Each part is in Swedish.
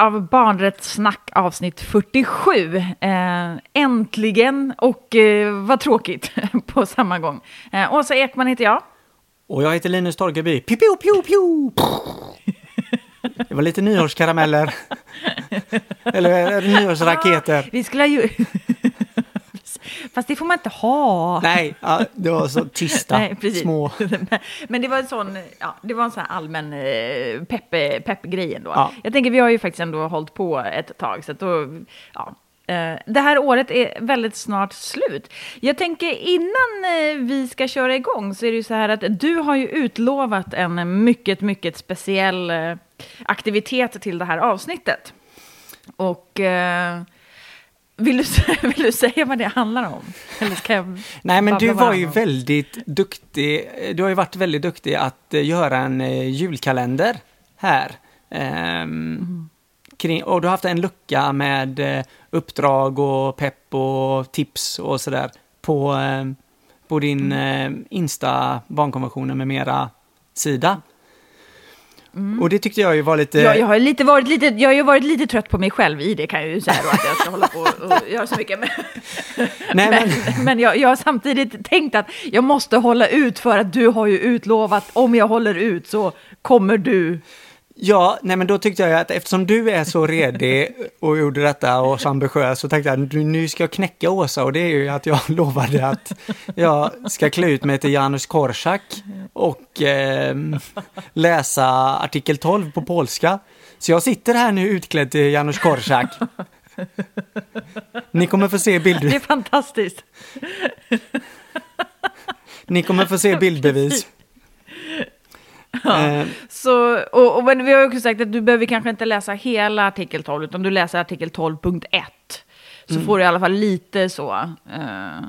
av Barnrättssnack, avsnitt 47. Eh, äntligen, och eh, vad tråkigt på samma gång. Eh, Åsa Ekman heter jag. Och jag heter Linus Torgeby. Piu, piu, piu, piu. Det var lite nyårskarameller. Eller nyårsraketer. Vi skulle ha ju... Fast det får man inte ha. Nej, ja, det var så tysta, Nej, små. Men det var en sån, ja, det var en sån allmän eh, pepp, pepp-grej ändå. Ja. Jag tänker, vi har ju faktiskt ändå hållit på ett tag, så att då, ja. Eh, Det här året är väldigt snart slut. Jag tänker innan eh, vi ska köra igång så är det ju så här att du har ju utlovat en mycket, mycket speciell eh, aktivitet till det här avsnittet. Och eh, vill, du, vill du säga vad det handlar om? Eller ska jag Nej, men du var ju väldigt duktig. Du har ju varit väldigt duktig att eh, göra en eh, julkalender här. Ehm, kring, och du har haft en lucka med eh, uppdrag och pepp och tips och sådär på, på din eh, Insta barnkonventionen med mera sida. Och det tyckte jag ju var lite... Jag, jag, har lite varit lite, jag har ju varit lite trött på mig själv i det kan jag ju säga då, att jag ska hålla på och göra så mycket. Men, Nej, men, men, men jag, jag har samtidigt tänkt att jag måste hålla ut för att du har ju utlovat om jag håller ut så kommer du. Ja, nej men då tyckte jag att eftersom du är så redig och gjorde detta och så ambitiös så tänkte jag nu- nu ska jag knäcka Åsa och det är ju att jag lovade att jag ska klä ut mig till Janusz Korczak och eh, läsa artikel 12 på polska. Så jag sitter här nu utklädd till Janusz Korczak. Ni kommer få se Det bild, är fantastiskt. ni kommer få se bildbevis. Eh, Så, och, och, men vi har också sagt att du behöver kanske inte läsa hela artikel 12, utan du läser artikel 12.1. Så Mm. får du i alla fall lite så. eh.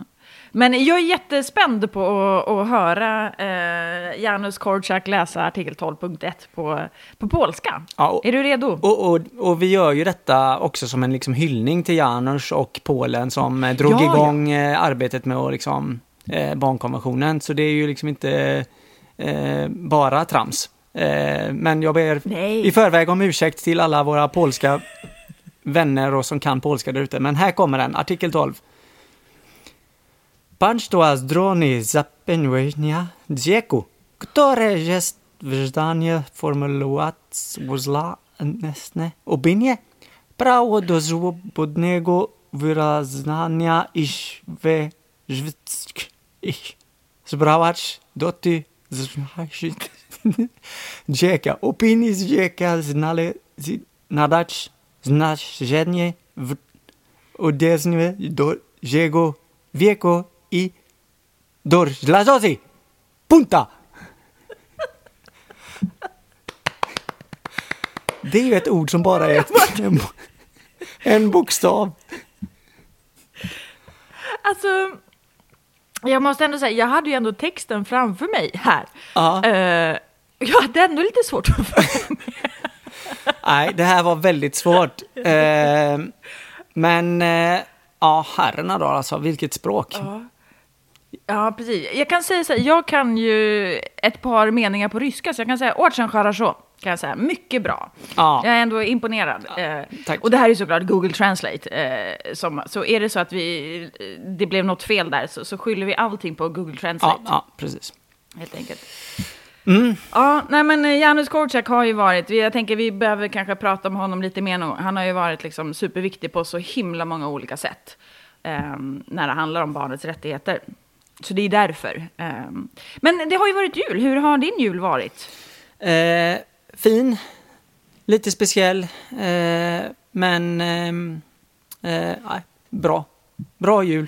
men jag är jättespänd på att, att höra uh, Janusz Korczak läsa artikel 12.1 på, på polska. ja, och- Är du redo? Och, och, och vi gör ju detta också som en liksom hyllning till Janusz och Polen som eh, drog Ja, ja. igång eh, arbetet med att liksom, eh, barnkonventionen. Så det är ju liksom inte eh, bara trams. Eh, men jag ber Nej. i förväg om ursäkt till alla våra polska vänner och som kan polska där ute. Men här kommer den, artikel 12. Państwa zdrony zapewnienia dzieku, które jest w zdanie formułować opinie, prawo do swobodnego wyrażania iż we ich zbrawać doty dzieka. Opinii z dzieka znale, nadać znaczenie w do jego wieku i do żelazozy. Punta! Det är ju ord som bara är ett, en, en bokstav. Alltså, jag måste ändå säga, jag hade ju ändå texten framför mig här. Uh, jag hade ändå lite svårt att följa med. Nej, det här var väldigt svårt. Uh, men uh, ja, herrarna då alltså, vilket språk. Ja. ja. precis. Jag kan säga så här, jag kan ju ett par meningar på ryska, så jag kan säga åtsen så. Kan jag säga. Mycket bra. Ja. Jag är ändå imponerad. Eh, tack. och det här är såklart Google Translate. Eh, som, så är det så att vi, det blev något fel där, så, så skyller vi allting på Google Translate. Ja, ja, precis. Helt enkelt. Mm. Ja, nej men eh, Janusz Korczak har ju varit, jag tänker vi behöver kanske prata om honom lite mer nu. Han har ju varit liksom superviktig på så himla många olika sätt. ehm, när det handlar om barnets rättigheter. Så det är därför. ehm. men det har ju varit jul, hur har din jul varit? Eh, fin, lite speciell, eh, men ehm, eh, bra. Bra jul.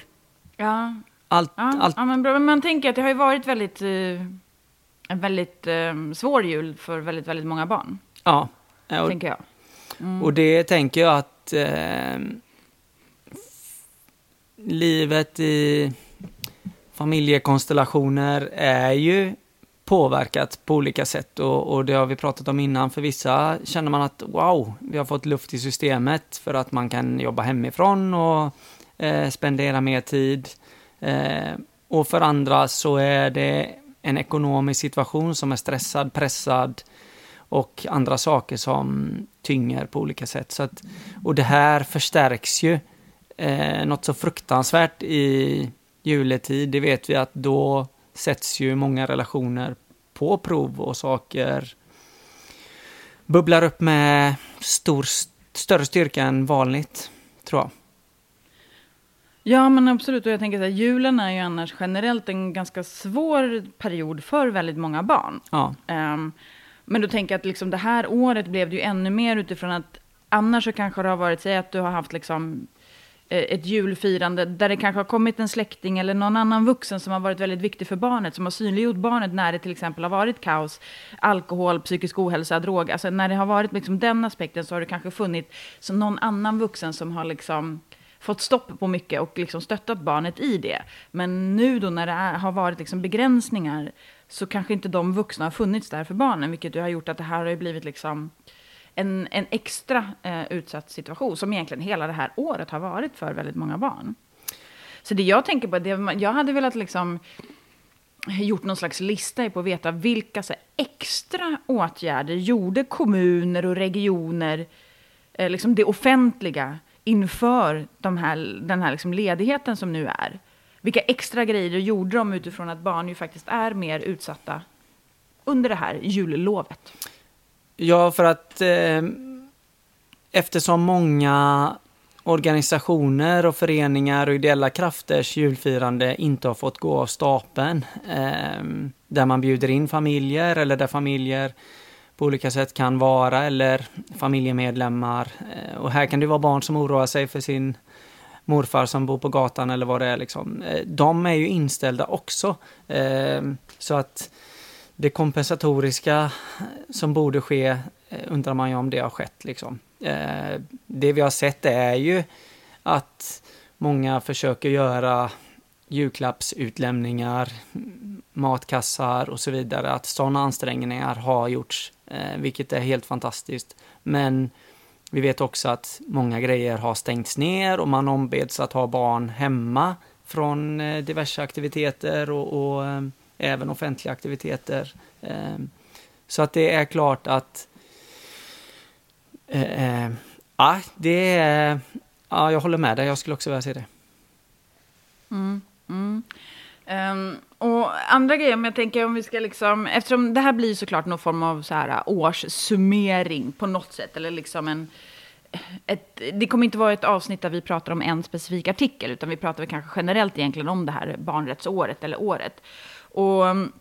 Ja, Allt, ja, allt, ja men, bra. man tänker att det har ju varit väldigt, eh, en väldigt eh, svår jul för väldigt, väldigt många barn, ja. Och, tänker jag. och det tänker jag att eh, livet i familjekonstellationer är ju påverkat på olika sätt och, och det har vi pratat om innan. För vissa känner man att wow, vi har fått luft i systemet för att man kan jobba hemifrån och eh, spendera mer tid. Eh, och för andra så är det en ekonomisk situation som är stressad, pressad och andra saker som tynger på olika sätt. Så att, och det här förstärks ju eh, något så fruktansvärt i juletid. Det vet vi att då sätts ju många relationer på prov och saker bubblar upp med stor, större styrka än vanligt, tror jag. Ja, men absolut. Och jag tänker så här, julen är ju annars generellt en ganska svår period för väldigt många barn. Ja. Um, men då tänker jag att liksom det här året blev det ju ännu mer utifrån att annars så kanske det har varit, säg att du har haft liksom Eh, ett julfirande där det kanske har kommit en släkting eller någon annan vuxen som har varit väldigt viktig för barnet, som har synliggjort barnet när det till exempel har varit kaos, alkohol, psykisk ohälsa, drog. Alltså när det har varit liksom den aspekten så har det kanske funnits någon annan vuxen som har liksom fått stopp på mycket och liksom stöttat barnet i det. Men nu då när det är, har varit liksom begränsningar så kanske inte de vuxna har funnits där för barnen, vilket har gjort att det här har blivit liksom en, en extra eh, utsatt situation, som egentligen hela det här året har varit för väldigt många barn. Så det jag tänker på, det, jag hade velat liksom gjort någon slags lista på att veta vilka så extra åtgärder gjorde kommuner och regioner, eh, liksom det offentliga, inför de här, den här liksom ledigheten som nu är. Vilka extra grejer gjorde de utifrån att barn ju faktiskt är mer utsatta under det här jullovet? Ja, för att eh, eftersom många organisationer och föreningar och ideella krafters julfirande inte har fått gå av stapeln, eh, där man bjuder in familjer eller där familjer på olika sätt kan vara eller familjemedlemmar. Eh, och här kan det vara barn som oroar sig för sin morfar som bor på gatan eller vad det är. Liksom. Eh, de är ju inställda också. Eh, så att det kompensatoriska som borde ske eh, undrar man ju om det har skett. Liksom. Eh, det vi har sett är ju att många försöker göra julklappsutlämningar, matkassar och så vidare. Att sådana ansträngningar har gjorts eh, vilket är helt fantastiskt. Men vi vet också att många grejer har stängts ner och man ombeds att ha barn hemma från diverse aktiviteter och, och även offentliga aktiviteter. Eh, så att det är klart att eh, eh, ja, det är, ja, jag håller med dig, jag skulle också vilja se det. Mm, mm. Um, och andra grejer, om jag tänker om vi ska liksom, eftersom det här blir såklart någon form av så här äh, årssummering på något sätt, eller liksom en, ett, det kommer inte vara ett avsnitt där vi pratar om en specifik artikel, utan vi pratar kanske generellt egentligen om det här barnrättsåret eller året. Och um,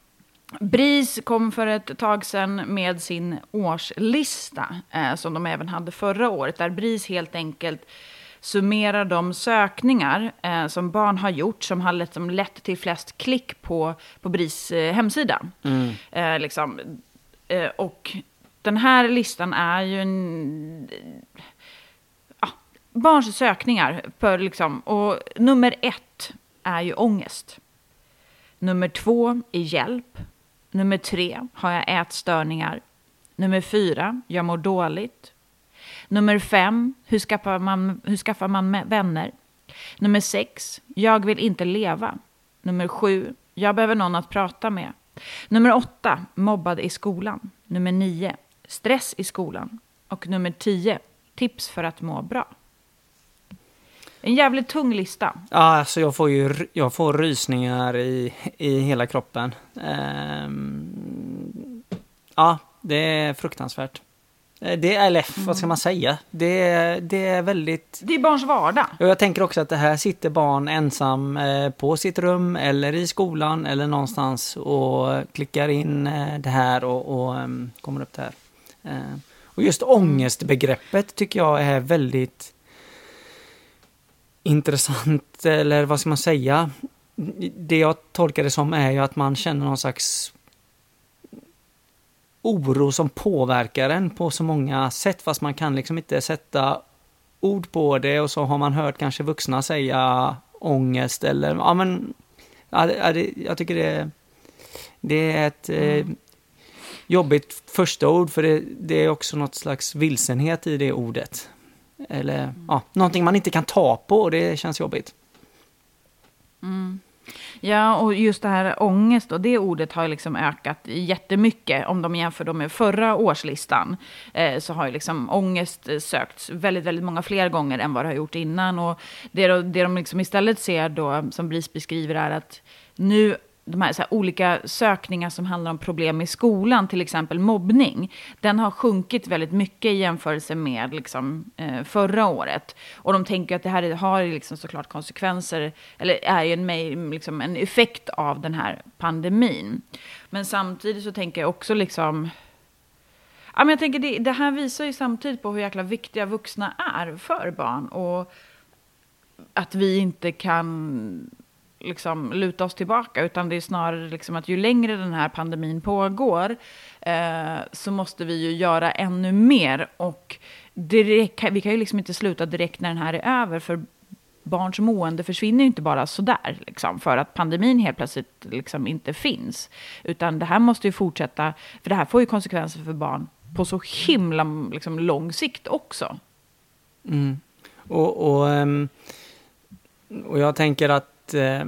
BRIS kom för ett tag sedan med sin årslista, eh, som de även hade förra året, där BRIS helt enkelt summerar de sökningar eh, som barn har gjort som har lett, som lett till flest klick på, på BRIS eh, hemsida. Mm. Eh, liksom, eh, och den här listan är ju en... Barns sökningar. För liksom, och nummer ett är ju ångest. Nummer två är hjälp. Nummer tre har jag ätstörningar. Nummer fyra, jag mår dåligt. Nummer fem, hur skaffar man, hur skaffar man vänner? Nummer sex, jag vill inte leva. Nummer sju, jag behöver någon att prata med. Nummer åtta, mobbad i skolan. Nummer nio, stress i skolan. Och nummer tio, tips för att må bra. En jävligt tung lista. Ja, alltså jag får ju jag får rysningar i, i hela kroppen. Um, ja, det är fruktansvärt. Eh, det är, eller vad ska man säga? Det, det är väldigt... Det är barns vardag. Och jag tänker också att det här sitter barn ensam eh, på sitt rum eller i skolan eller någonstans och klickar in eh, det här och, och ehm, kommer upp det här. Och just ångestbegreppet tycker jag är väldigt intressant, eller vad ska man säga? Det jag tolkar det som är ju att man känner någon slags oro som påverkar en på så många sätt, fast man kan liksom inte sätta ord på det och så har man hört kanske vuxna säga ångest eller, ja men, ja, det, jag tycker det, det är ett eh, mm. eh, jobbigt första ord för det, det, är också något slags vilsenhet i det ordet. Eller mm. ja, någonting man inte kan ta på och det känns jobbigt. Mm. Ja, och just det här ångest och det ordet har liksom ökat jättemycket. Om de jämför då med förra årslistan eh, så har ju liksom ångest sökts väldigt, väldigt många fler gånger än vad det har gjort innan. Och det, det de liksom istället ser då, som BRIS beskriver, är att nu de här, här, olika sökningar som handlar om problem i skolan, till exempel mobbning, den har sjunkit väldigt mycket i jämförelse med liksom, eh, förra året. Och de tänker att det här har liksom såklart konsekvenser, eller är ju en, liksom, en effekt av den här pandemin. Men samtidigt så tänker jag också liksom, ja, men jag tänker det, det här visar ju samtidigt på hur jäkla viktiga vuxna är för barn. Och att vi inte kan liksom luta oss tillbaka, utan det är snarare liksom att ju längre den här pandemin pågår eh, så måste vi ju göra ännu mer. Och direkt, vi kan ju liksom inte sluta direkt när den här är över, för barns mående försvinner ju inte bara sådär, liksom, för att pandemin helt plötsligt liksom inte finns. Utan det här måste ju fortsätta, för det här får ju konsekvenser för barn på så himla liksom, lång sikt också. Mm. Och, och, ehm, och jag tänker att eh,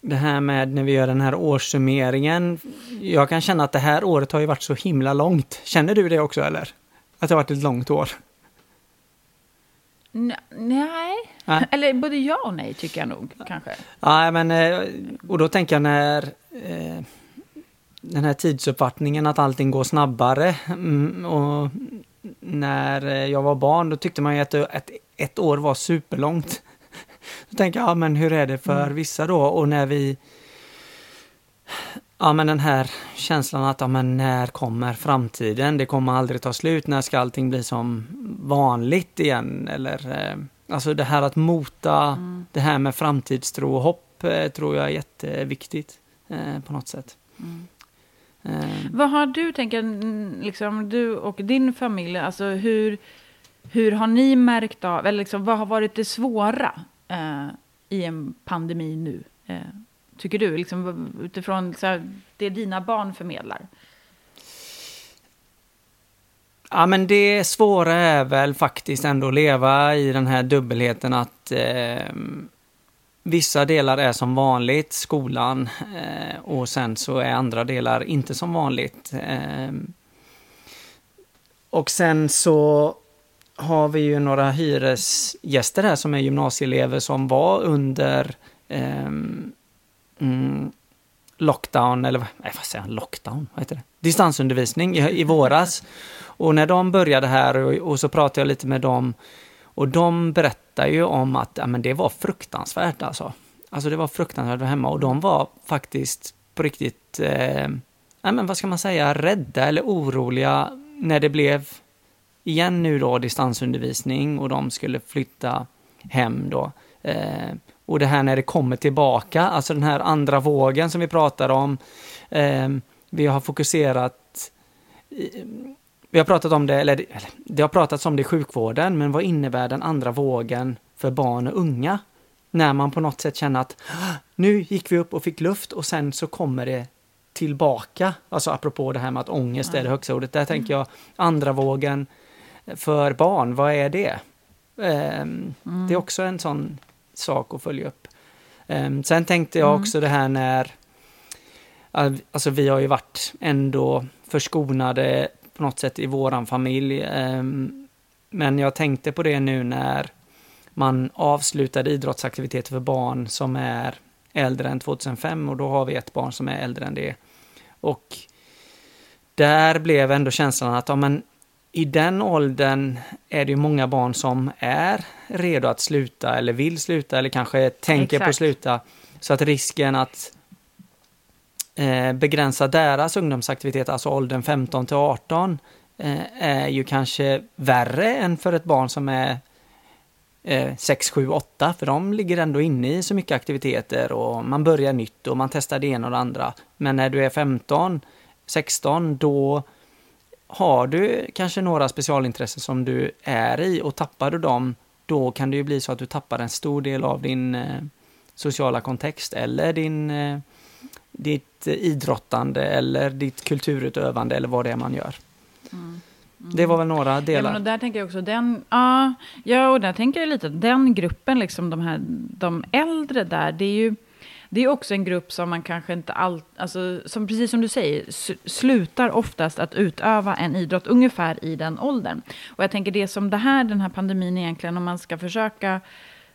det här med när vi gör den här årssummeringen. Jag kan känna att det här året har ju varit så himla långt. Känner du det också eller? Att det har varit ett långt år? nej. nej. Eller både ja och nej tycker jag nog kanske. Ja, men eh, och då tänker jag när eh, den här tidsuppfattningen att allting går snabbare mm, och när eh, jag var barn då tyckte man ju att ett, ett år var superlångt. Då tänker jag, ja men hur är det för mm. vissa då? Och när vi... Ja men den här känslan att, ja men när kommer framtiden? Det kommer aldrig ta slut. När ska allting bli som vanligt igen? Eller, eh, alltså det här att mota mm. det här med framtidstro och hopp eh, tror jag är jätteviktigt eh, på något sätt. Mm. Eh. Vad har du, tänker liksom du och din familj, alltså hur, hur har ni märkt av, eller liksom, vad har varit det svåra eh, i en pandemi nu? Eh, tycker du, liksom, utifrån så här, det dina barn förmedlar? Ja, men det svåra är väl faktiskt ändå att leva i den här dubbelheten att eh, vissa delar är som vanligt, skolan, eh, och sen så är andra delar inte som vanligt. Eh, och sen så har vi ju några hyresgäster här som är gymnasieelever som var under eh, mm, lockdown, eller nej, vad säger jag, lockdown, vad heter det? Distansundervisning i, i våras. Och när de började här och, och, så pratade jag lite med dem och de berättar ju om att ja, men det var fruktansvärt alltså. Alltså det var fruktansvärt att vara hemma och de var faktiskt på riktigt, eh, ja, men vad ska man säga, rädda eller oroliga när det blev igen nu då distansundervisning och de skulle flytta hem då. Eh, och det här när det kommer tillbaka, alltså den här andra vågen som vi pratar om. Eh, vi har fokuserat vi har pratat om det, eller det har pratats om det i sjukvården, men vad innebär den andra vågen för barn och unga? När man på något sätt känner att nu gick vi upp och fick luft och sen så kommer det tillbaka. Alltså apropå det här med att ångest är det högsta ordet. Där tänker jag andra vågen, för barn, vad är det? Mm. Det är också en sån sak att följa upp. Ehm, sen tänkte jag mm. också det här när, alltså vi har ju varit ändå förskonade på något sätt i våran familj. Ehm, men jag tänkte på det nu när man avslutade idrottsaktiviteter för barn som är äldre än 2005 och då har vi ett barn som är äldre än det. Och där blev ändå känslan att ja, men i den åldern är det ju många barn som är redo att sluta eller vill sluta eller kanske tänker Exakt. på att sluta. Så att risken att eh, begränsa deras ungdomsaktivitet, alltså åldern 15 till 18, eh, är ju kanske värre än för ett barn som är eh, 6, 7, 8, för de ligger ändå inne i så mycket aktiviteter och man börjar nytt och man testar det ena och det andra. Men när du är 15, 16, då har du kanske några specialintressen som du är i och tappar du dem, då kan det ju bli så att du tappar en stor del av din eh, sociala kontext eller din, eh, ditt idrottande eller ditt kulturutövande eller vad det är man gör. Mm. Mm. Det var väl några delar. Ja, och där tänker jag också den, ja, ja, och där tänker jag lite den gruppen, liksom de här, de äldre där, det är ju det är också en grupp som man kanske inte allt, alltså som precis som du säger, slutar oftast att utöva en idrott ungefär i den åldern. Och jag tänker det som det här, den här pandemin egentligen, om man ska försöka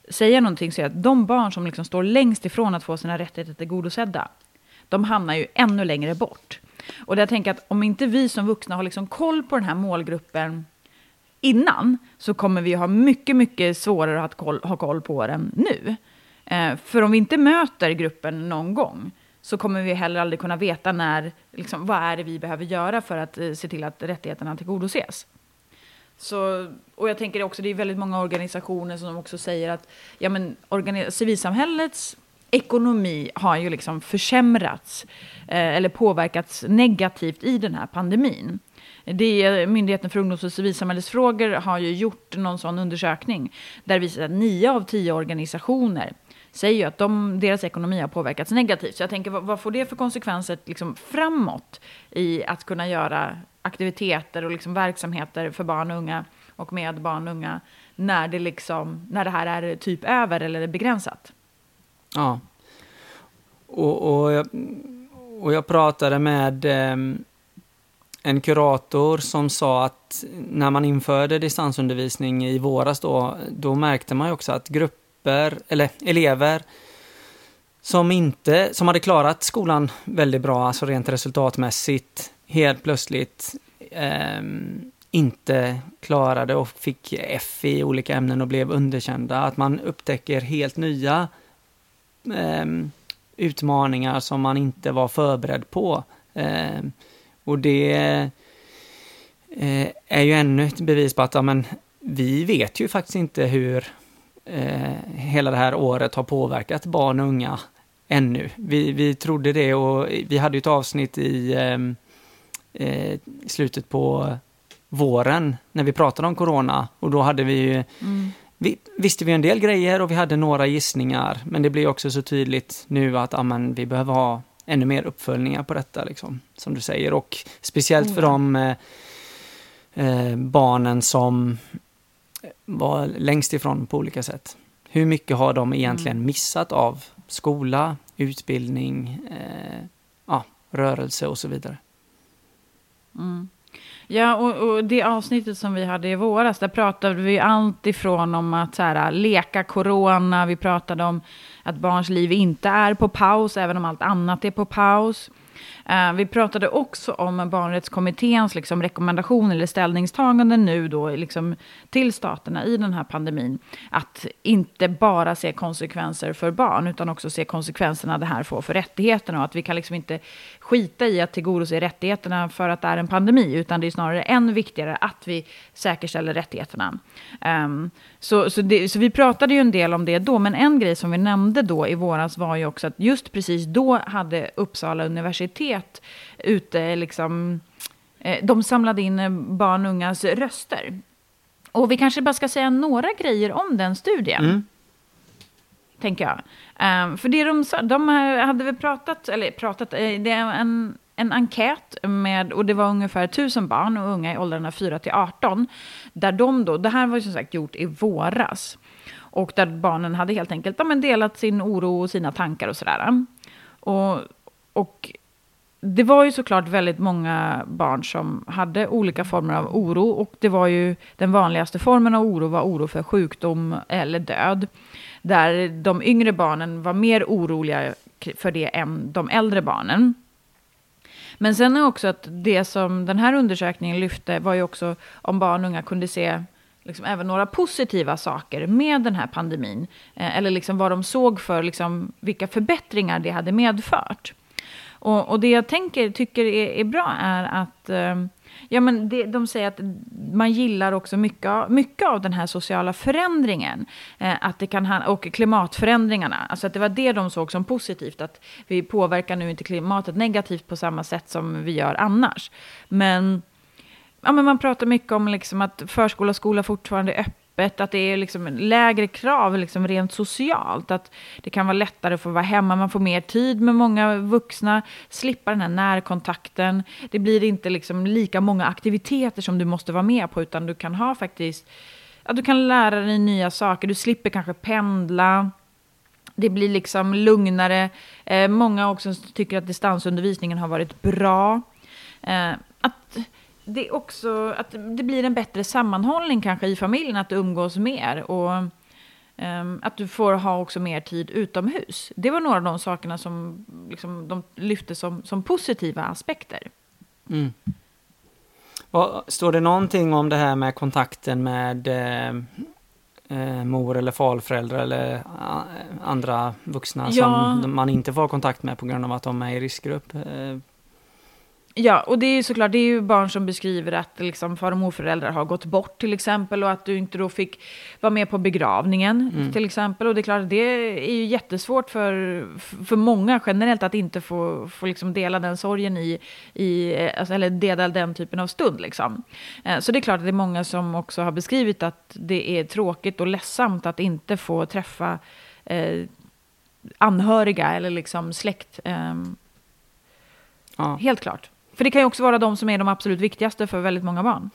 säga någonting, så är att de barn som liksom står längst ifrån att få sina rättigheter tillgodosedda, de hamnar ju ännu längre bort. Och jag tänker att om inte vi som vuxna har liksom koll på den här målgruppen innan, så kommer vi ha mycket, mycket svårare att koll, ha koll på den nu. Eh, för om vi inte möter gruppen någon gång, så kommer vi heller aldrig kunna veta när, liksom, vad är det vi behöver göra för att eh, se till att rättigheterna tillgodoses. Så, och jag tänker också, det är väldigt många organisationer som också säger att ja, men, civilsamhällets ekonomi har ju liksom försämrats eh, eller påverkats negativt i den här pandemin. Det är, Myndigheten för ungdoms och civilsamhällesfrågor har ju gjort någon sån undersökning där det visar att nio av tio organisationer säger ju att de, deras ekonomi har påverkats negativt. Så jag tänker, vad, vad får det för konsekvenser liksom framåt i att kunna göra aktiviteter och liksom verksamheter för barn och unga och med barn och unga när det, liksom, när det här är typ över eller begränsat? Ja. Och, och, jag, och jag pratade med eh, en kurator som sa att när man införde distansundervisning i våras då, då märkte man ju också att grupper, eller elever, som inte, som hade klarat skolan väldigt bra, alltså rent resultatmässigt, helt plötsligt eh, inte klarade och fick F i olika ämnen och blev underkända. Att man upptäcker helt nya eh, utmaningar som man inte var förberedd på. Eh, och det eh, är ju ännu ett bevis på att ja, men, vi vet ju faktiskt inte hur eh, hela det här året har påverkat barn och unga ännu. Vi, vi trodde det och vi hade ett avsnitt i ehm, eh, slutet på våren när vi pratade om corona och då hade vi ju mm vi, visste vi en del grejer och vi hade några gissningar, men det blir också så tydligt nu att amen, vi behöver ha ännu mer uppföljningar på detta, liksom, som du säger. Och speciellt för de eh, eh, barnen som var längst ifrån på olika sätt. Hur mycket har de egentligen mm. missat av skola, utbildning, eh, ja, rörelse och så vidare? Mm. Ja, och, och, det avsnittet som vi hade i våras, där pratade vi allt ifrån om att så här, leka corona, vi pratade om att barns liv inte är på paus, även om allt annat är på paus. Eh, vi pratade också om barnrättskommitténs liksom, rekommendationer eller ställningstaganden nu då, liksom, till staterna i den här pandemin. Att inte bara se konsekvenser för barn, utan också se konsekvenserna det här får för rättigheterna. Och att vi kan liksom inte skita i att tillgodose rättigheterna för att det är en pandemi, utan det är snarare än viktigare att vi säkerställer rättigheterna. Um, så, så, det, så, vi pratade ju en del om det då, men en grej som vi nämnde då i våras var ju också att just precis då hade Uppsala universitet ute, liksom, eh, de samlade in barn och ungas röster. Och vi kanske bara ska säga några grejer om den studien. Mm. Tänker jag. Um, för det de sa, de hade väl pratat, eller pratat, eh, det är en, en enkät med, och det var ungefär tusen barn och unga i åldrarna 4 till 18. Där de då, det här var ju som sagt gjort i våras. Och där barnen hade helt enkelt ja, men delat sin oro och sina tankar och sådär. Och, och det var ju såklart väldigt många barn som hade olika former av oro. Och det var ju den vanligaste formen av oro var oro för sjukdom eller död. Där de yngre barnen var mer oroliga för det än de äldre barnen. Men sen är också att det som den här undersökningen lyfte var ju också om barn och unga kunde se liksom även några positiva saker med den här pandemin. Eh, eller liksom vad de såg för liksom, vilka förbättringar det hade medfört. Och, och det jag tänker, tycker är, är bra är att eh, Ja, men det, de säger att man gillar också mycket av, mycket av den här sociala förändringen. Eh, att det kan och klimatförändringarna. Alltså att det var det de såg som positivt. Att vi påverkar nu inte klimatet negativt på samma sätt som vi gör annars. Men, ja, men man pratar mycket om liksom att förskola och skola fortfarande är öppna öppet, att det är liksom lägre krav liksom rent socialt. Att det kan vara lättare att få vara hemma, man får mer tid med många vuxna, slippa den här närkontakten. Det blir inte liksom lika många aktiviteter som du måste vara med på, utan du kan ha faktiskt, ja, du kan lära dig nya saker, du slipper kanske pendla. det blir liksom lugnare. Eh, många också tycker att distansundervisningen har varit bra. Eh, att det också att det blir en bättre sammanhållning kanske i familjen, att du umgås mer. Och eh, att du får ha också mer tid utomhus. Det var några av de sakerna som liksom, de lyfte som, som positiva aspekter. Mm. Står det någonting om det här med kontakten med eh, eh, mor eller farföräldrar eller uh, andra vuxna ja. som man inte får kontakt med på grund av att de är i riskgrupp? Eh, Ja, och det är ju såklart, det är ju barn som beskriver att liksom, far och morföräldrar har gått bort till exempel och att du inte då fick vara med på begravningen mm. till exempel. Och det är klart, det är ju jättesvårt för, för många generellt att inte få, få liksom dela den sorgen i, i alltså, eller dela den typen av stund. Liksom. Eh, så det är klart att det är många som också har beskrivit att det är tråkigt och ledsamt att inte få träffa eh, anhöriga eller liksom släkt. Eh, ja. Helt klart. För det kan ju också vara de som är de absolut viktigaste för väldigt många barn.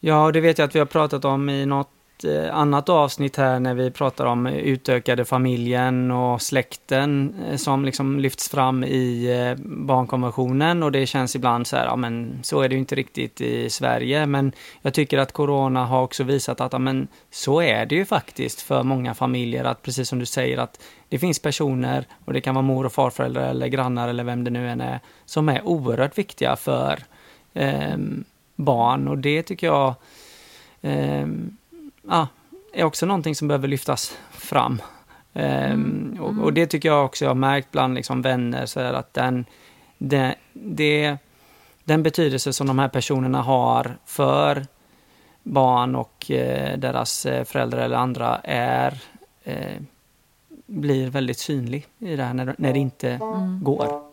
Ja, det vet jag att vi har pratat om i något Eh, annat avsnitt här när vi pratar om utökade familjen och släkten eh, som liksom lyfts fram i eh, barnkonventionen. Och det känns ibland så här, ja men så är det ju inte riktigt i Sverige. Men jag tycker att corona har också visat att ja, men så är det ju faktiskt för många familjer att precis som du säger att det finns personer, och det kan vara mor och farföräldrar eller grannar eller vem det nu än är, som är oerhört viktiga för eh, barn. Och det tycker jag eh, ja, är också någonting som behöver lyftas fram. Eh, mm. och, och, det tycker jag också jag har märkt bland liksom vänner, så att den, det, det, den betydelse som de här personerna har för barn och eh, deras eh, föräldrar eller andra är eh, blir väldigt synlig i det här när, när det inte mm. går.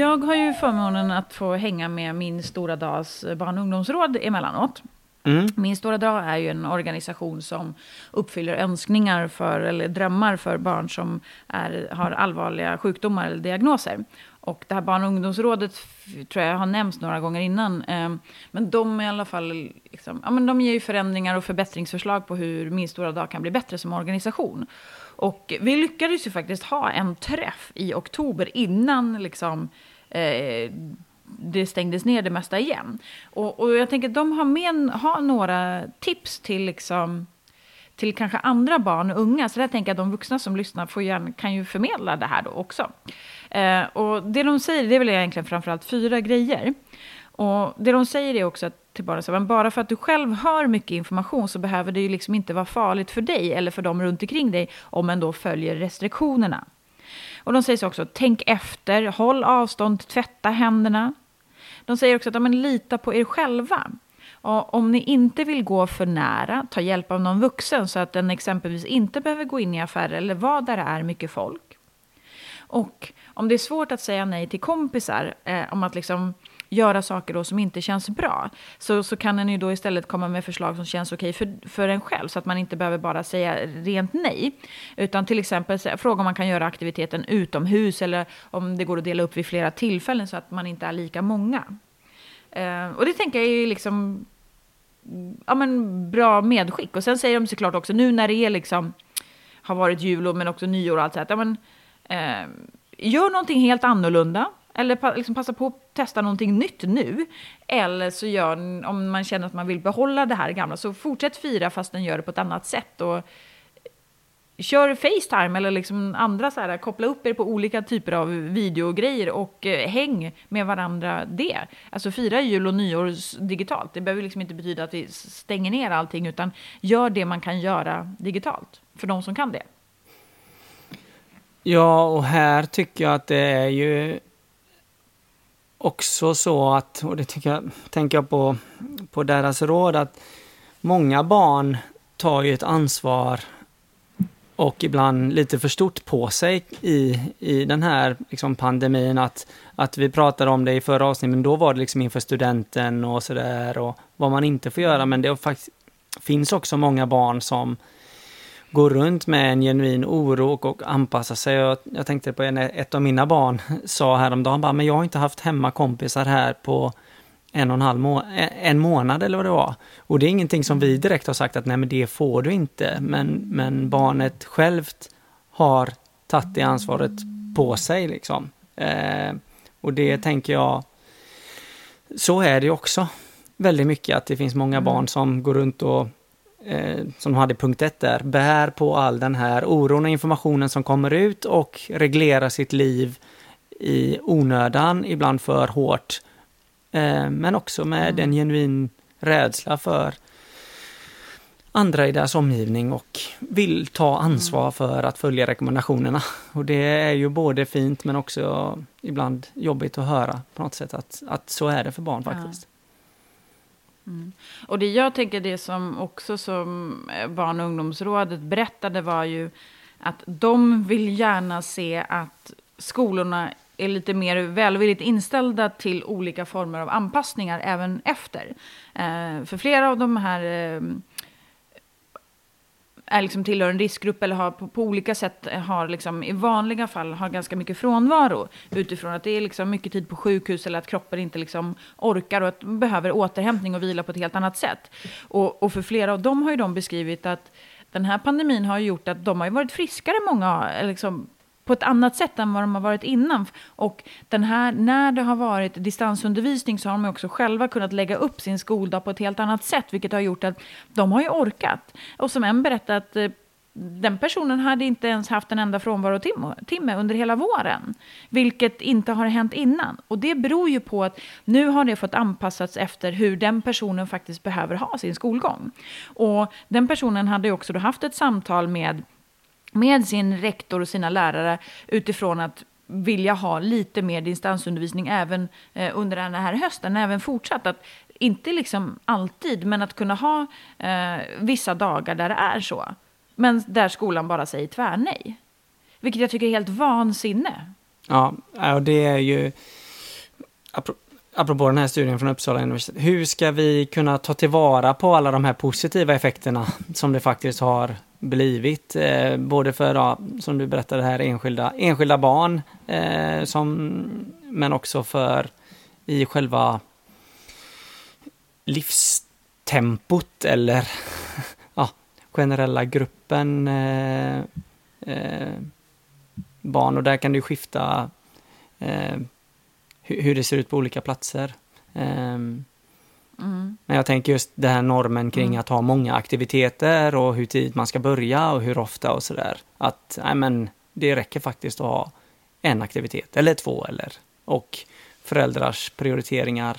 Jag har ju förmånen att få hänga med min Stora Dags barn och ungdomsråd emellanåt. Mm. Min Stora Dag är ju en organisation som uppfyller önskningar för, eller drömmar för barn som är, har allvarliga sjukdomar eller diagnoser. Och det här barn och ungdomsrådet tror jag har nämnts några gånger innan. Ehm, men de är i alla fall, liksom, ja, men de ger ju förändringar och förbättringsförslag på hur Min stora dag kan bli bättre som organisation. Och vi lyckades ju faktiskt ha en träff i oktober innan liksom, eh, det stängdes ner det mesta igen. Och, och jag tänker att de har, med, har några tips till liksom, till kanske andra barn och unga. Så där tänker jag att de vuxna som lyssnar får gärna, kan ju förmedla det här då också. Eh, och det de säger, det är väl egentligen framförallt fyra grejer. Och det de säger är också att till barnen, så men bara för att du själv hör mycket information så behöver det ju liksom inte vara farligt för dig eller för dem runt omkring dig om man då följer restriktionerna. Och de säger också, tänk efter, håll avstånd, tvätta händerna. De säger också att ja, men, lita på er själva. Och om ni inte vill gå för nära, ta hjälp av någon vuxen så att den exempelvis inte behöver gå in i affärer eller vara där det är mycket folk. Och om det är svårt att säga nej till kompisar, eh, om att liksom göra saker då som inte känns bra, så, så kan en ju då istället komma med förslag som känns okej för, för en själv, så att man inte behöver bara säga rent nej. Utan till exempel fråga om man kan göra aktiviteten utomhus, eller om det går att dela upp vid flera tillfällen, så att man inte är lika många. Eh, och det tänker jag är liksom ja, men bra medskick. Och sen säger de såklart också, nu när det är liksom, har varit jul och men också nyår och allt så här, ja, men, eh, gör någonting helt annorlunda. Eller liksom passa på att testa någonting nytt nu. Eller så gör, om man känner att man vill behålla det här gamla, så fortsätt fira fast den gör det på ett annat sätt. Och kör Facetime eller liksom andra så här, koppla upp er på olika typer av videogrejer och eh, häng med varandra det. Alltså fira jul och nyår digitalt. Det behöver liksom inte betyda att vi stänger ner allting, utan gör det man kan göra digitalt för de som kan det. Ja, och här tycker jag att det är ju också så att, och det tycker jag, tänker jag på, på deras råd, att många barn tar ju ett ansvar och ibland lite för stort på sig i, i den här liksom pandemin. Att, att vi pratade om det i förra avsnittet, men då var det liksom inför studenten och sådär och vad man inte får göra. Men det faktiskt, finns också många barn som går runt med en genuin oro och, och anpassa sig. Jag, jag tänkte på en, ett av mina barn sa häromdagen, bara, men jag har inte haft hemma kompisar här på en och en halv må en månad eller vad det var. Och det är ingenting som vi direkt har sagt att nej men det får du inte. Men, men barnet självt har tagit det ansvaret på sig liksom. Eh, och det tänker jag, så är det också väldigt mycket att det finns många mm. barn som går runt och eh, som de hade punkt ett där, bär på all den här oron och informationen som kommer ut och reglerar sitt liv i onödan, ibland för hårt. Eh, men också med mm. en genuin rädsla för andra i deras omgivning och vill ta ansvar mm. för att följa rekommendationerna. Och det är ju både fint men också ibland jobbigt att höra på något sätt att, att så är det för barn faktiskt. Mm. Och det jag tänker, det som också som eh, Barn och ungdomsrådet berättade var ju att de vill gärna se att skolorna är lite mer välvilligt inställda till olika former av anpassningar även efter. Eh, för flera av de här eh, är liksom tillhör en riskgrupp eller har på, på olika sätt eh, har liksom, i vanliga fall har ganska mycket frånvaro utifrån att det är liksom mycket tid på sjukhus eller att kroppen inte liksom orkar och att behöver återhämtning och vila på ett helt annat sätt. Och, och för flera av dem har ju de beskrivit att den här pandemin har gjort att de har varit friskare många, eh, liksom, på ett annat sätt än vad de har varit innan. Och den här, när det har varit distansundervisning så har de också själva kunnat lägga upp sin skoldag på ett helt annat sätt, vilket har gjort att de har ju orkat. Och som en berättat, eh, den personen hade inte ens haft en enda frånvarotimme under hela våren, vilket inte har hänt innan. Och det beror ju på att nu har det fått anpassats efter hur den personen faktiskt behöver ha sin skolgång. Och den personen hade också då haft ett samtal med med sin rektor och sina lärare utifrån att vilja ha lite mer distansundervisning även eh, under den här hösten, även fortsatt. Att inte liksom alltid, men att kunna ha eh, vissa dagar där det är så. Men där skolan bara säger tvärnej. Vilket jag tycker är helt vansinne. Ja, och det är ju... Apropå den här studien från Uppsala universitet. Hur ska vi kunna ta tillvara på alla de här positiva effekterna som det faktiskt har blivit. Eh, både för, ja, som du berättade här, enskilda, enskilda barn, eh, som, men också för i själva livstempot eller ja, generella gruppen eh, eh, barn. Och där kan det skifta eh, hur, det ser ut på olika platser. Um, Mm. Men jag tänker just den här normen kring mm. att ha många aktiviteter och hur tid man ska börja och hur ofta och sådär. Att nej men, det räcker faktiskt att ha en aktivitet eller två eller och föräldrars prioriteringar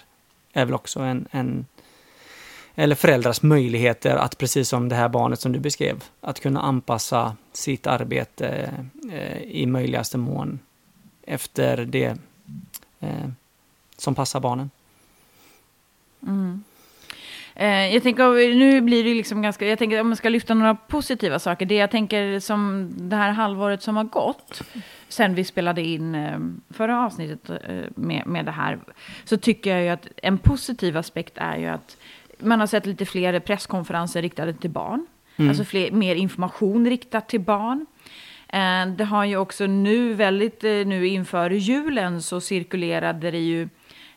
är väl också en, en eller föräldrars möjligheter att precis som det här barnet som du beskrev, att kunna anpassa sitt arbete eh, i möjligaste mån efter det eh, som passar barnen. Mm. Eh, jag tänker, nu blir det liksom ganska, jag tänker om man ska lyfta några positiva saker. Det jag tänker som det här halvåret som har gått, sen vi spelade in eh, förra avsnittet eh, med, med det här, så tycker jag ju att en positiv aspekt är ju att man har sett lite fler presskonferenser riktade till barn. Mm. Alltså fler, mer information riktat till barn. Det har ju också nu väldigt, nu inför julen så cirkulerade det ju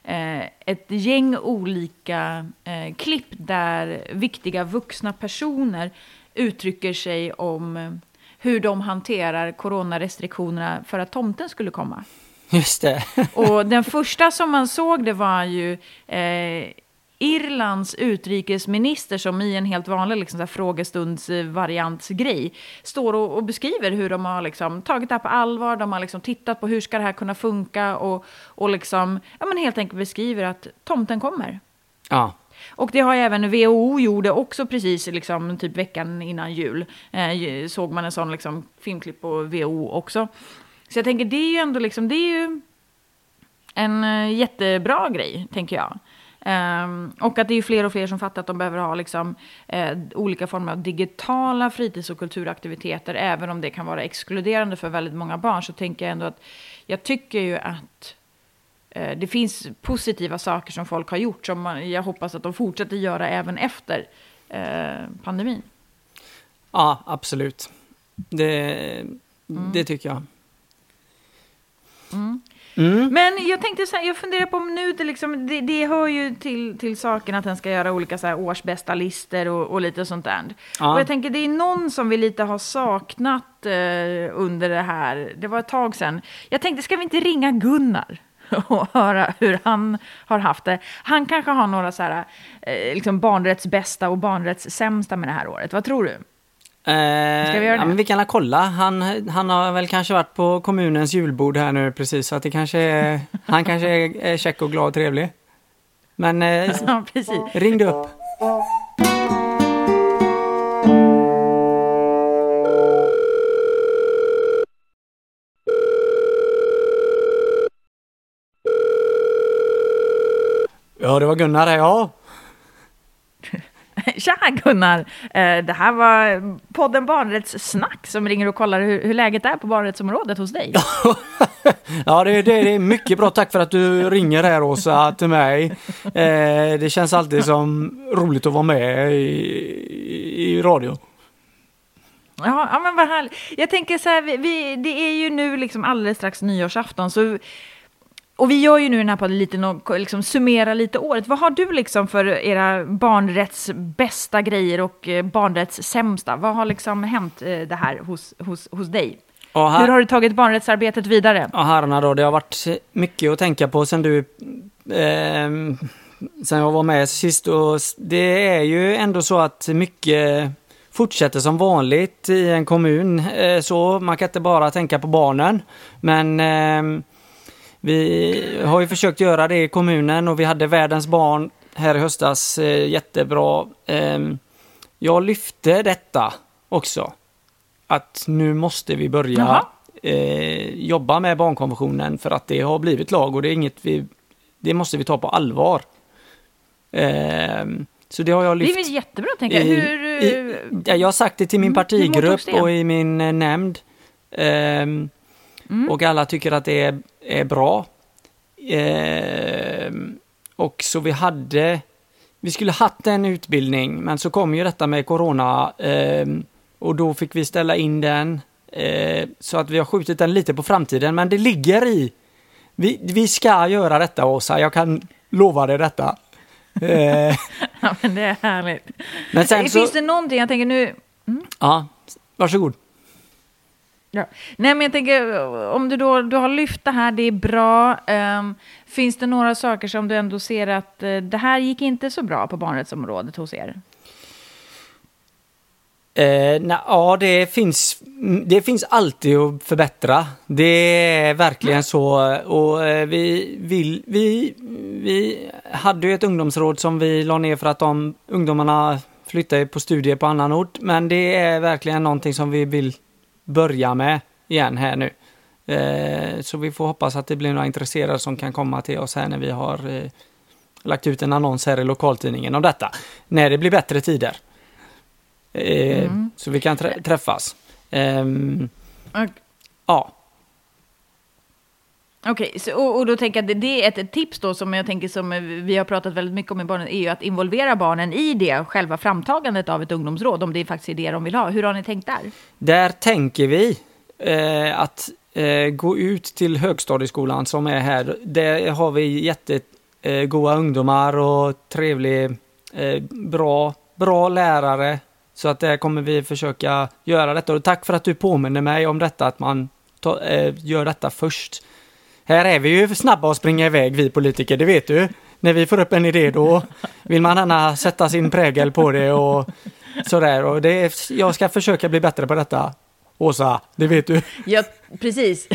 eh, ett gäng olika eh, klipp där viktiga vuxna personer uttrycker sig om eh, hur de hanterar coronarestriktionerna för att tomten skulle komma. Just det. och den första som man såg det var ju eh, Irlands utrikesminister som i en helt vanlig liksom, frågestundsvariantsgrej står och, och, beskriver hur de har liksom, tagit det här på allvar, de har liksom, tittat på hur ska det här kunna funka och, och liksom, ja, men helt enkelt beskriver att tomten kommer. Ja. Och det har även WHO gjorde också precis liksom, typ veckan innan jul. Eh, såg man en sån liksom, filmklipp på WHO också. Så jag tänker det är ju ändå liksom, det är ju en eh, jättebra grej, tänker jag. Um, och att det är fler och fler som fattar att de behöver ha liksom, eh, olika former av digitala fritids och kulturaktiviteter. Även om det kan vara exkluderande för väldigt många barn så tänker jag ändå att jag tycker ju att eh, det finns positiva saker som folk har gjort som man, jag hoppas att de fortsätter göra även efter eh, pandemin. Ja, absolut. Det, mm. det tycker jag. Mm. Mm. Men jag tänkte så här, jag funderar på om nu, det, liksom, det, det hör ju till, till saken att den ska göra olika så här årsbästa listor och, och lite sånt där. Ja. Och jag tänker det är någon som vi lite har saknat eh, under det här. Det var ett tag sedan. Jag tänkte, ska vi inte ringa Gunnar? och höra hur han har haft det. Han kanske har några så här, eh, liksom barnrätts bästa och barnrätts sämsta med det här året. Vad tror du? Eh, Ska vi göra ja, det? men vi kan la kolla. Han, han har väl kanske varit på kommunens julbord här nu precis, så att det kanske är, han kanske är, är check och glad och trevlig. Men eh, Ja, precis. ring du upp. Ja, det var Gunnar här, ja. Tja Gunnar! Eh, Det här var podden Barnrättssnack som ringer och kollar hur, hur läget är på barnrättsområdet hos dig. Ja, det, det, det är mycket bra. Tack för att du ringer här Åsa till mig. Eh, det känns alltid som roligt att vara med i, i radio. Ja, ja men vad härligt. Jag tänker så här, vi, vi, det är ju nu liksom alldeles strax nyårsafton, så och vi gör ju nu den här podden lite, no- liksom summera lite året. Vad har du liksom för era barnrätts bästa grejer och eh, barnrätts sämsta? Vad har liksom hänt eh, det här hos, hos, hos dig? Här, Hur har du tagit barnrättsarbetet vidare? Ja, herrarna då, det har varit mycket att tänka på sen du... ehm, sen jag var med sist och det är ju ändå så att mycket fortsätter som vanligt i en kommun. eh, så man kan inte bara tänka på barnen. Men ehm, vi har ju försökt göra det i kommunen och vi hade världens barn här i höstas. eh, jättebra. Ehm, jag lyfte detta också. Att nu måste vi börja eh, jobba med barnkonventionen för att det har blivit lag och det är inget vi, det måste vi ta på allvar. Ehm, så det har jag Det är lyft. väl jättebra, tänker jag. i- Hur, i- eh, ja, jag har sagt det till min Mm, partigrupp och i min eh, nämnd. Ehm, Mm. Och alla tycker att det är, är bra. Ehm, och så vi hade, vi skulle haft en utbildning, men så kom ju detta med corona ehm, och då fick vi ställa in den. Eh, så att vi har skjutit den lite på framtiden, men det ligger i. Vi, vi ska göra detta Åsa, jag kan lova dig detta. Eh, ja, men det är härligt. men sen så, Finns det någonting, jag tänker nu, ja, varsågod. Ja. Nej, men jag tänker, om du då du har lyft det här, det är bra. Ehm, finns det några saker som du ändå ser att eh, det här gick inte så bra på barnrättsområdet hos er? Eh, na, ja, det finns, det finns alltid att förbättra. Det är verkligen så. Och eh, vi, vill, vi, vi hade ju ett ungdomsråd som vi la ner för att de ungdomarna flyttade på studier på annan ort. Men det är verkligen någonting som vi vill börja med igen här nu. Eh, så vi får hoppas att det blir några intresserade som kan komma till oss här när vi har eh, lagt ut en annons här i lokaltidningen om detta. När det blir bättre tider. Eh, Mm. Så vi kan trä- träffas. Ehm, ja, Okej, okay, och, och då tänker jag att det- är ett, ett tips då som jag tänker som vi har pratat väldigt mycket om i barnen, är ju att involvera barnen i det, själva framtagandet av ett ungdomsråd, om det faktiskt är det de vill ha. Hur har ni tänkt där? där tänker vi eh, att eh, gå ut till högstadieskolan som är här. Där har vi jättegoda eh, ungdomar och trevlig, eh, bra, bra lärare. Så att där kommer vi försöka göra detta. Och tack för att du påminner mig om detta, att man ta, eh, gör detta först. Här är vi ju snabba att springa iväg, vi politiker, det vet du. När vi får upp en idé då vill man gärna sätta sin prägel på det och sådär. Och det är, jag ska försöka bli bättre på detta. Åsa, det vet du. Ja, precis.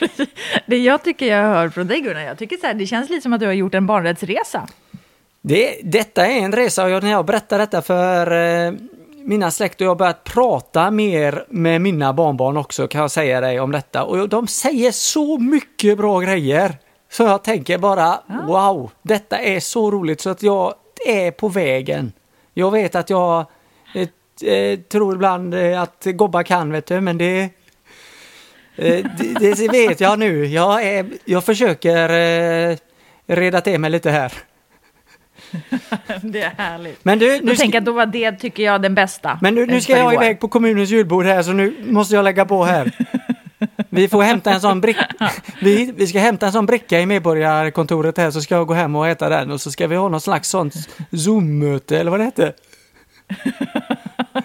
det jag tycker jag hör från dig Gunnar, jag tycker så här, det känns lite som att du har gjort en barnrättsresa. Det, detta är en resa och jag, när jag berättar detta för eh, mina släkt och jag har börjat prata mer med mina barnbarn också kan jag säga dig om detta. Och de säger så mycket bra grejer. Så jag tänker bara wow, detta är så roligt så att jag är på vägen. Jag vet att jag eh, eh, tror ibland eh, att gobbar kan vet du, men det eh, det, det vet jag nu. Jag, är, jag försöker eh, reda till mig lite här. det är härligt. Men du, Nu tänker jag att då var det, tycker jag, den bästa. men nu, nu ska jag iväg på kommunens julbord här så nu måste jag lägga på här. Vi får hämta en sån bricka. Vi, vi ska hämta en sån bricka i medborgarkontoret här så ska jag gå hem och äta den och så ska vi ha någon slags sånt Zoom-möte eller vad det heter.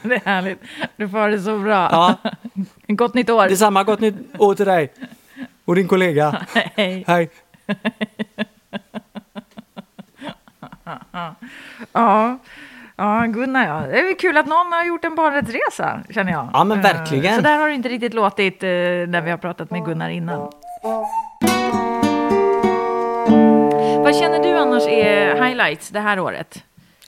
det är härligt. Du får det så bra. Ja, Gott nytt år. detsamma. Gott nytt år till dig. Och din kollega. Hej. Hej. Ja. Ja, Gunnar ja. Det är kul att någon har gjort en barnrättsresa, känner jag. Ja, men Eh, verkligen. Så där har det inte riktigt låtit eh, när vi har pratat med Gunnar innan. Vad känner du annars är highlights det här året?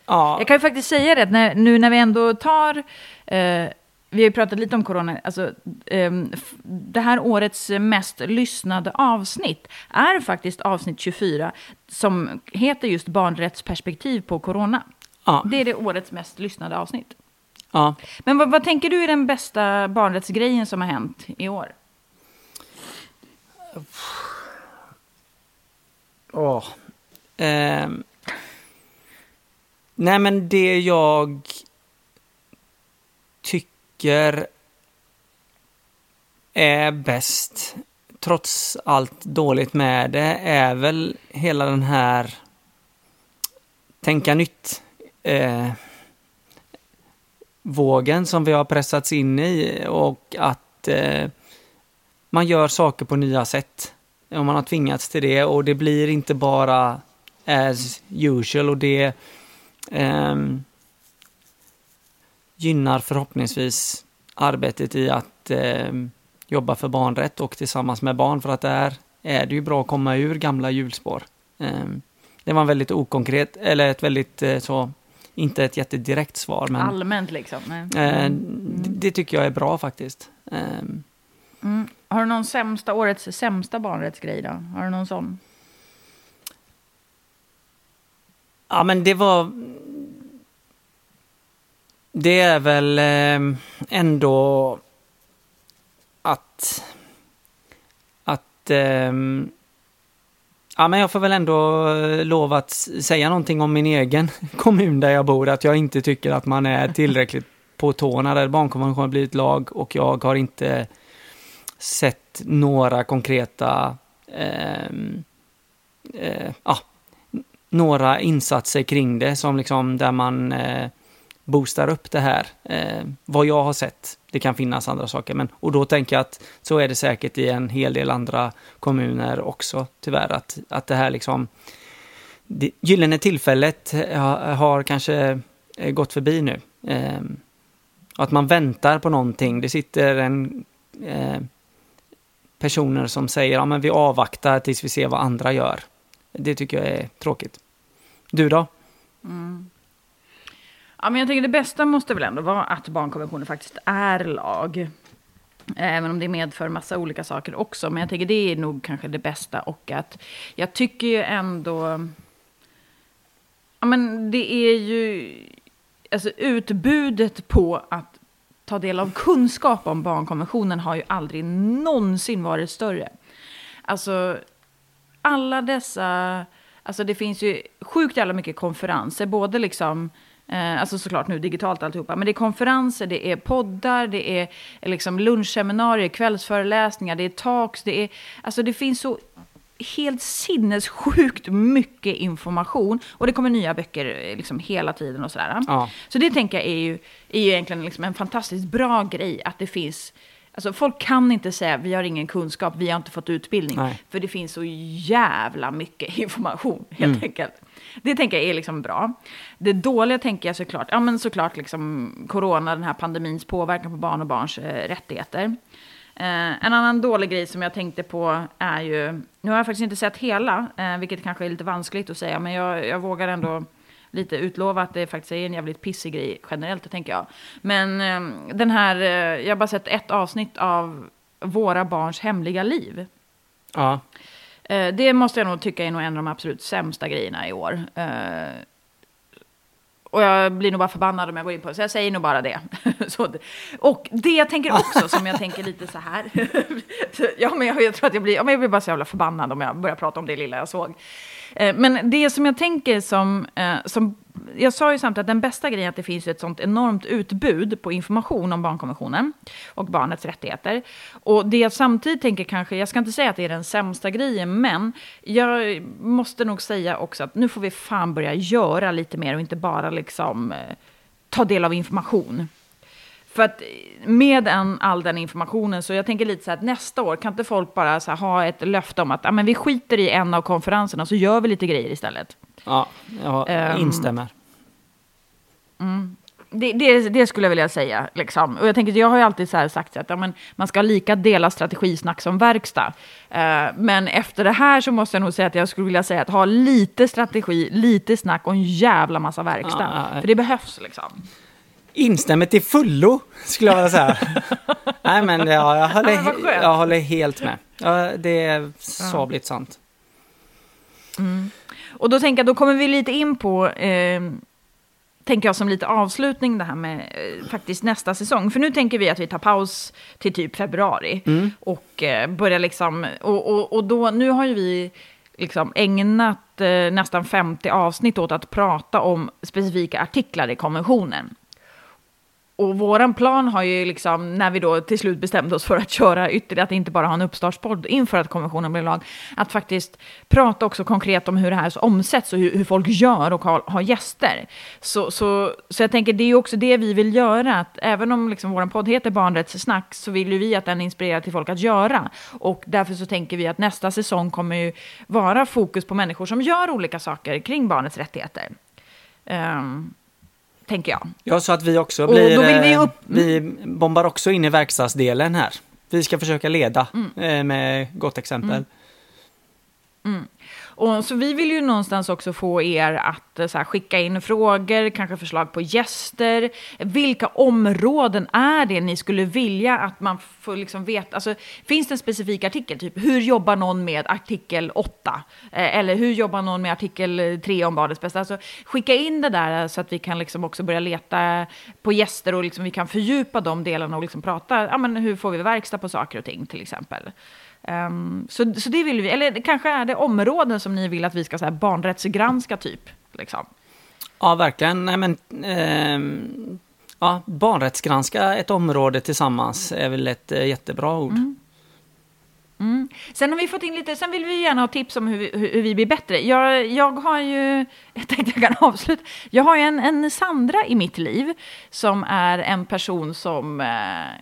Ja, Jag kan ju faktiskt säga det, när, nu när vi ändå tar... Eh, vi har ju pratat lite om corona. Alltså, ehm, det här årets mest lyssnade avsnitt är faktiskt avsnitt 24 som heter just barnrättsperspektiv på corona. ja, Det är det årets mest lyssnade avsnitt. ja. Men vad, vad tänker du är den bästa barnrättsgrejen som har hänt i år? Åh. Ehm. Nej, men det jag tycker är bäst, trots allt dåligt med det, är väl hela den här tänka nytt eh, vågen som vi har pressats in i och att eh, man gör saker på nya sätt. Och man har tvingats till det och det blir inte bara as usual och det eh, gynnar förhoppningsvis arbetet i att ehm, jobba för barnrätt och tillsammans med barn för att där är det ju bra att komma ur gamla hjulspår. Ehm, det var en väldigt okonkret, eller ett väldigt eh, så, inte ett jättedirekt svar men Allmänt liksom? Eh, det, det tycker jag är bra faktiskt. Ehm, Mm. Har du någon sämsta, årets sämsta barnrättsgrej då? Har du någon sån? Ja, men det var... Det är väl ehm, ändå att... Att... Ehm, ja, men jag får väl ändå eh, lov att säga någonting om min egen kommun där jag bor. Att jag inte tycker att man är tillräckligt på tårna där barnkonventionen har blivit lag och jag har inte sett några konkreta ehm, eh, eh, ah, några insatser kring det som liksom där man eh, boostar upp det här. Eh, vad jag har sett, det kan finnas andra saker, men och då tänker jag att så är det säkert i en hel del andra kommuner också, tyvärr, att, att det här liksom det gyllene tillfället har, har kanske eh, gått förbi nu. Eh, att man väntar på någonting. Det sitter en eh, personer som säger ja men vi avvaktar tills vi ser vad andra gör. Det tycker jag är tråkigt. Du då? Mm. Ja, men jag tänker det bästa måste väl ändå vara att barnkonventionen faktiskt är lag. Även om det medför massa olika saker också. Men jag tänker det är nog kanske det bästa. Och att jag tycker ju ändå... Ja, men det är ju... Alltså utbudet på att ta del av kunskap om barnkonventionen har ju aldrig någonsin varit större. Alltså alla dessa, alltså det finns ju sjukt jävla mycket konferenser, både liksom, eh, alltså såklart nu digitalt alltihopa, men det är konferenser, det är poddar, det är liksom lunchseminarier, kvällsföreläsningar, det är talks, det är, alltså det finns så helt sinnessjukt mycket information och det kommer nya böcker eh, liksom hela tiden och sådär. Ja. Så det tänker jag är ju, är ju egentligen liksom en fantastiskt bra grej att det finns Alltså folk kan inte säga vi har ingen kunskap, vi har inte fått utbildning. Nej. För det finns så jävla mycket information helt Mm. enkelt. Det tänker jag är liksom bra. Det dåliga tänker jag såklart, ja men såklart liksom corona, den här pandemins påverkan på barn och barns eh, rättigheter. Eh, en annan dålig grej som jag tänkte på är ju, nu har jag faktiskt inte sett hela, eh, vilket kanske är lite vanskligt att säga, men jag, jag vågar ändå lite utlova att det faktiskt är en jävligt pissig grej generellt, tänker jag. Men eh, den här, eh, jag har bara sett ett avsnitt av Våra barns hemliga liv. Ja. Eh, det måste jag nog tycka är nog en av de absolut sämsta grejerna i år. Och jag blir nog bara förbannad om jag går in på det, så jag säger nog bara det. så, och det jag tänker också, som jag tänker lite så här. ja, men jag, jag tror att jag blir, ja, men jag blir bara så jävla förbannad om jag börjar prata om det lilla jag såg. Eh, men det som jag tänker som, eh, som jag sa ju samtidigt att den bästa grejen är att det finns ett sånt enormt utbud på information om barnkonventionen och barnets rättigheter. Och det jag samtidigt tänker kanske, jag ska inte säga att det är den sämsta grejen, men jag måste nog säga också att nu får vi fan börja göra lite mer och inte bara liksom eh, ta del av information. För att med en, all den informationen, så jag tänker lite så här att nästa år kan inte folk bara här, ha ett löfte om att ja, men vi skiter i en av konferenserna så gör vi lite grejer istället. Ja, jag Um, instämmer. Det, det, det skulle jag vilja säga. Liksom. Och jag, tänker, jag har ju alltid så sagt att ja, men man ska lika dela strategisnack som verkstad. Eh, men efter det här så måste jag nog säga att jag skulle vilja säga att ha lite strategi, lite snack och en jävla massa verkstad. Ja, ja. För det behövs liksom. Instämmer till fullo, skulle jag vilja säga. Nej, men ja, jag, håller, Ja, men jag håller helt med. Ja, det är sabligt sant. Och då tänker jag, då kommer vi lite in på, eh, tänker jag som lite avslutning det här med eh, faktiskt nästa säsong. För nu tänker vi att vi tar paus till typ februari. Och eh, börjar liksom, och, och, och då, nu har ju vi liksom ägnat eh, nästan 50 avsnitt åt att prata om specifika artiklar i konventionen. Och våran plan har ju liksom, när vi då till slut bestämde oss för att köra ytterligare, att inte bara ha en uppstartspodd inför att konventionen blev lag, att faktiskt prata också konkret om hur det här omsätts och hur, hur folk gör och har, har gäster. Så, så, så jag tänker, det är ju också det vi vill göra, att även om liksom vår podd heter Barnrättssnack så vill ju vi att den inspirerar till folk att göra. Och därför så tänker vi att nästa säsong kommer ju vara fokus på människor som gör olika saker kring barnets rättigheter. Um, tänker jag. Ja, så att vi också Och blir... då vill vi eh, upp- vi bombar också in i verkstadsdelen här. Vi ska försöka leda Mm. eh, med gott exempel. Och så vi vill ju någonstans också få er att eh, så här, skicka in frågor, kanske förslag på gäster. Vilka områden är det ni skulle vilja att man får liksom veta? Alltså, finns det en specifik artikel? Typ hur jobbar någon med artikel 8? Eh, eller hur jobbar någon med artikel 3 om barnets bästa? Alltså, skicka in det där eh, så att vi kan liksom också börja leta på gäster och liksom vi kan fördjupa de delarna och liksom prata, ja, men hur får vi verkstad på saker och ting till exempel. Ehm, så, så det vill vi, eller kanske är det områden som ni vill att vi ska så här, barnrättsgranska typ. Liksom. Ja, verkligen. Nej, men, ehm, ja, barnrättsgranska ett område tillsammans är väl ett eh, jättebra ord. Sen har vi fått in lite, sen vill vi gärna ha tips om hur vi, hur vi blir bättre. Jag, jag har ju, jag tänkte jag kan avsluta, jag har ju en, en Sandra i mitt liv som är en person som eh,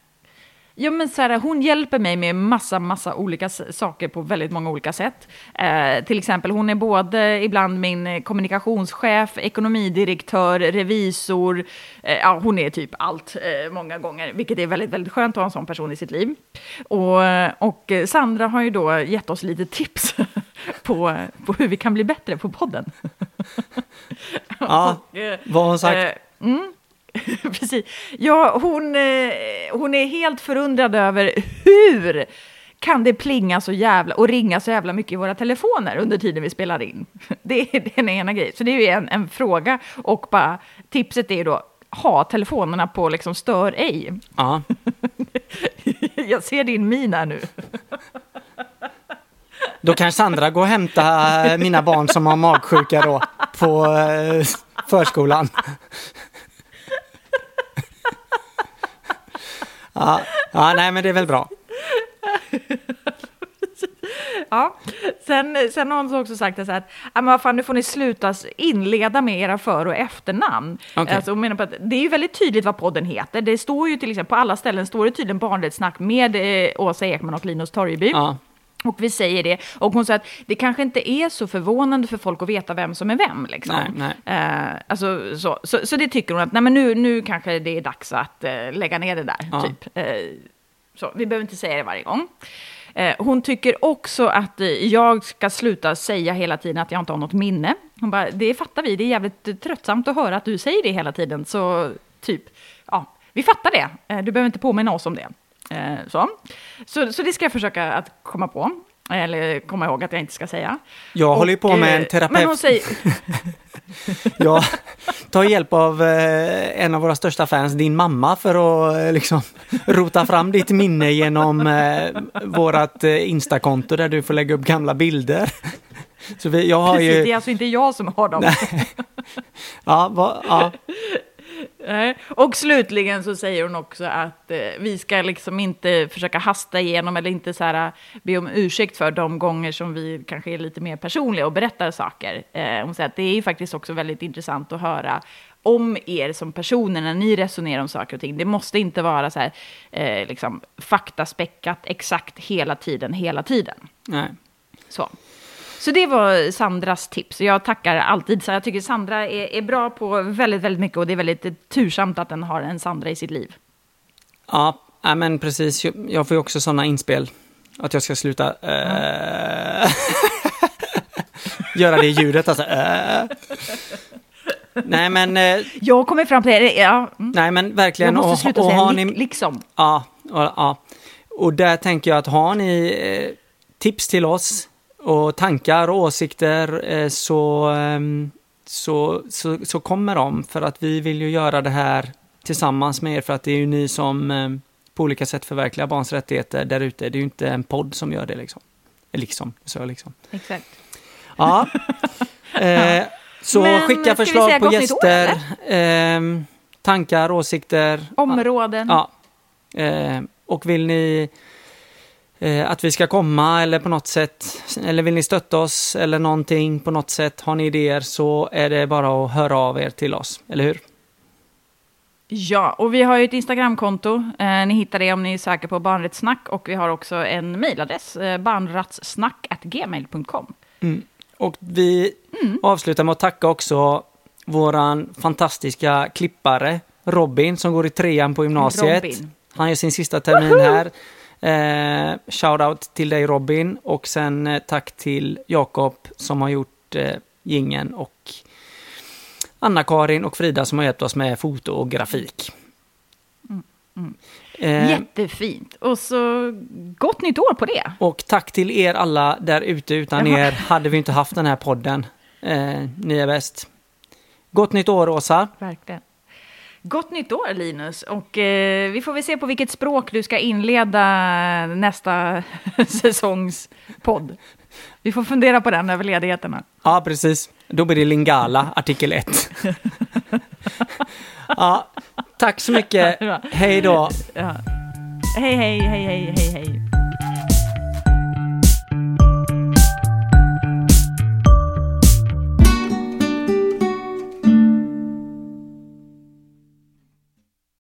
Ja, men så här, hon hjälper mig med massa, massa olika saker på väldigt många olika sätt. Eh, till exempel, hon är både ibland min kommunikationschef, ekonomidirektör, revisor. Eh, ja, hon är typ allt eh, många gånger, vilket är väldigt, väldigt skönt att ha en sån person i sitt liv. Och, och Sandra har ju då gett oss lite tips på, på hur vi kan bli bättre på podden. Ja, Och, eh, vad har hon sagt? Eh, mm. Precis. Ja, hon, eh, hon är helt förundrad över hur kan det plinga så jävla och ringa så jävla mycket i våra telefoner under tiden vi spelar in. Det är den ena grejen. Så det är ju en, en fråga och bara tipset är ju då ha telefonerna på liksom stör ej. Ja. Jag ser din min här nu. Då kan Sandra gå och hämta eh, mina barn som har magsjuka då på eh, förskolan. Ja, ja, nej men det är väl bra. Ja. Sen, sen har hon också sagt att "Ja, men vad fan, nu får ni sluta inleda med era för och efternamn. Okej. Alltså, hon menar på att det är ju väldigt tydligt vad podden heter. Det står ju till exempel på alla ställen står det tydligen barnrättssnack med eh, Åsa Ekman och Linus Torgeby. Ja, Och vi säger det. Och hon sa att det kanske inte är så förvånande för folk att veta vem som är vem. Liksom. Nej, nej. Eh, alltså, så, så, så det tycker hon att nej, men nu, nu kanske det är dags att eh, lägga ner det där. Ja. Typ. Eh, så, vi behöver inte säga det varje gång. Eh, hon tycker också att eh, jag ska sluta säga hela tiden att jag inte har något minne. Hon bara, det fattar vi, det är jävligt eh, tröttsamt att höra att du säger det hela tiden. Så typ, ja, vi fattar det. Du behöver inte påminna oss om det. Eh, så. Så, så det ska jag försöka att komma på. Eller komma ihåg att jag inte ska säga. jag håller ju på med eh, en terapeut. Men hon säger, Jag tar hjälp av eh, en av våra största fans, din mamma, för att eh, liksom rota fram ditt minne genom eh, vårat eh, Instakonto där du får lägga upp gamla bilder. Så vi, jag har Precis, ju... det är alltså inte jag som har dem. Ja, va, ja, Nej. Och slutligen så säger hon också att eh, vi ska liksom inte försöka hasta igenom eller inte så här, be om ursäkt för de gånger som vi kanske är lite mer personliga och berättar saker. Eh, hon säger att det är ju faktiskt också väldigt intressant att höra om er som personer när ni resonerar om saker och ting. Det måste inte vara så här, eh, liksom, faktaspäckat exakt hela tiden, hela tiden. nej. Så. Så det var Sandras tips. Jag tackar alltid. Så jag tycker Sandra är, är bra på väldigt, väldigt mycket och det är väldigt tursamt att den har en Sandra i sitt liv. Ja, men precis. Jag- Jag får ju också sådana inspel. Att jag ska sluta eh, göra det ljudet alltså. eh. Nej men, eh, Jag kommer fram till det. Ja, mm. nej men jag verkligen. måste och, sluta och säga har li- ni, liksom. ja, och, ja. och där tänker jag att har ni eh, tips till oss och tankar och åsikter eh, så, ehm, så, så, så kommer de. För att vi vill ju göra det här tillsammans med er för att det är ju ni som eh, på olika sätt förverkligar barns rättigheter där ute. Det är ju inte en podd som gör det liksom. Liksom, så liksom. Exakt. Ja. Eh, så Men skicka förslag på gäster, ehm, tankar, åsikter. Områden. Ja. Eh, och vill ni eh, att vi ska komma eller på något sätt, eller vill ni stötta oss eller någonting på något sätt, har ni idéer så är det bara att höra av er till oss, eller hur? Ja, och vi har ju ett Instagramkonto. Eh, ni hittar det om ni söker på barnrättssnack. Och vi har också en mejladress, eh, barnrattsnack.gmail.com. Och vi Mm. avslutar med att tacka också våran fantastiska klippare Robin som går i trean på gymnasiet. Robin. Han gör sin sista termin här. Eh, Shoutout till dig Robin och sen eh, tack till Jakob som har gjort eh, gingen och Anna-Karin och Frida som har hjälpt oss med foto och grafik. Eh, Jättefint. Och så gott nytt år på det. och tack till er alla där ute. Utan er hade vi inte haft den här podden. Eh, ni är bäst. Gott nytt år Åsa. Verkligen. Gott nytt år Linus. Och eh, vi får väl se på vilket språk du ska inleda nästa säsongs podd. Vi får fundera på den över ledigheterna. Ja, precis. Då blir det Lingala, artikel 1. ja, tack så mycket. Hej då. Ja. Hej, hej, hej, hej, hej, hej.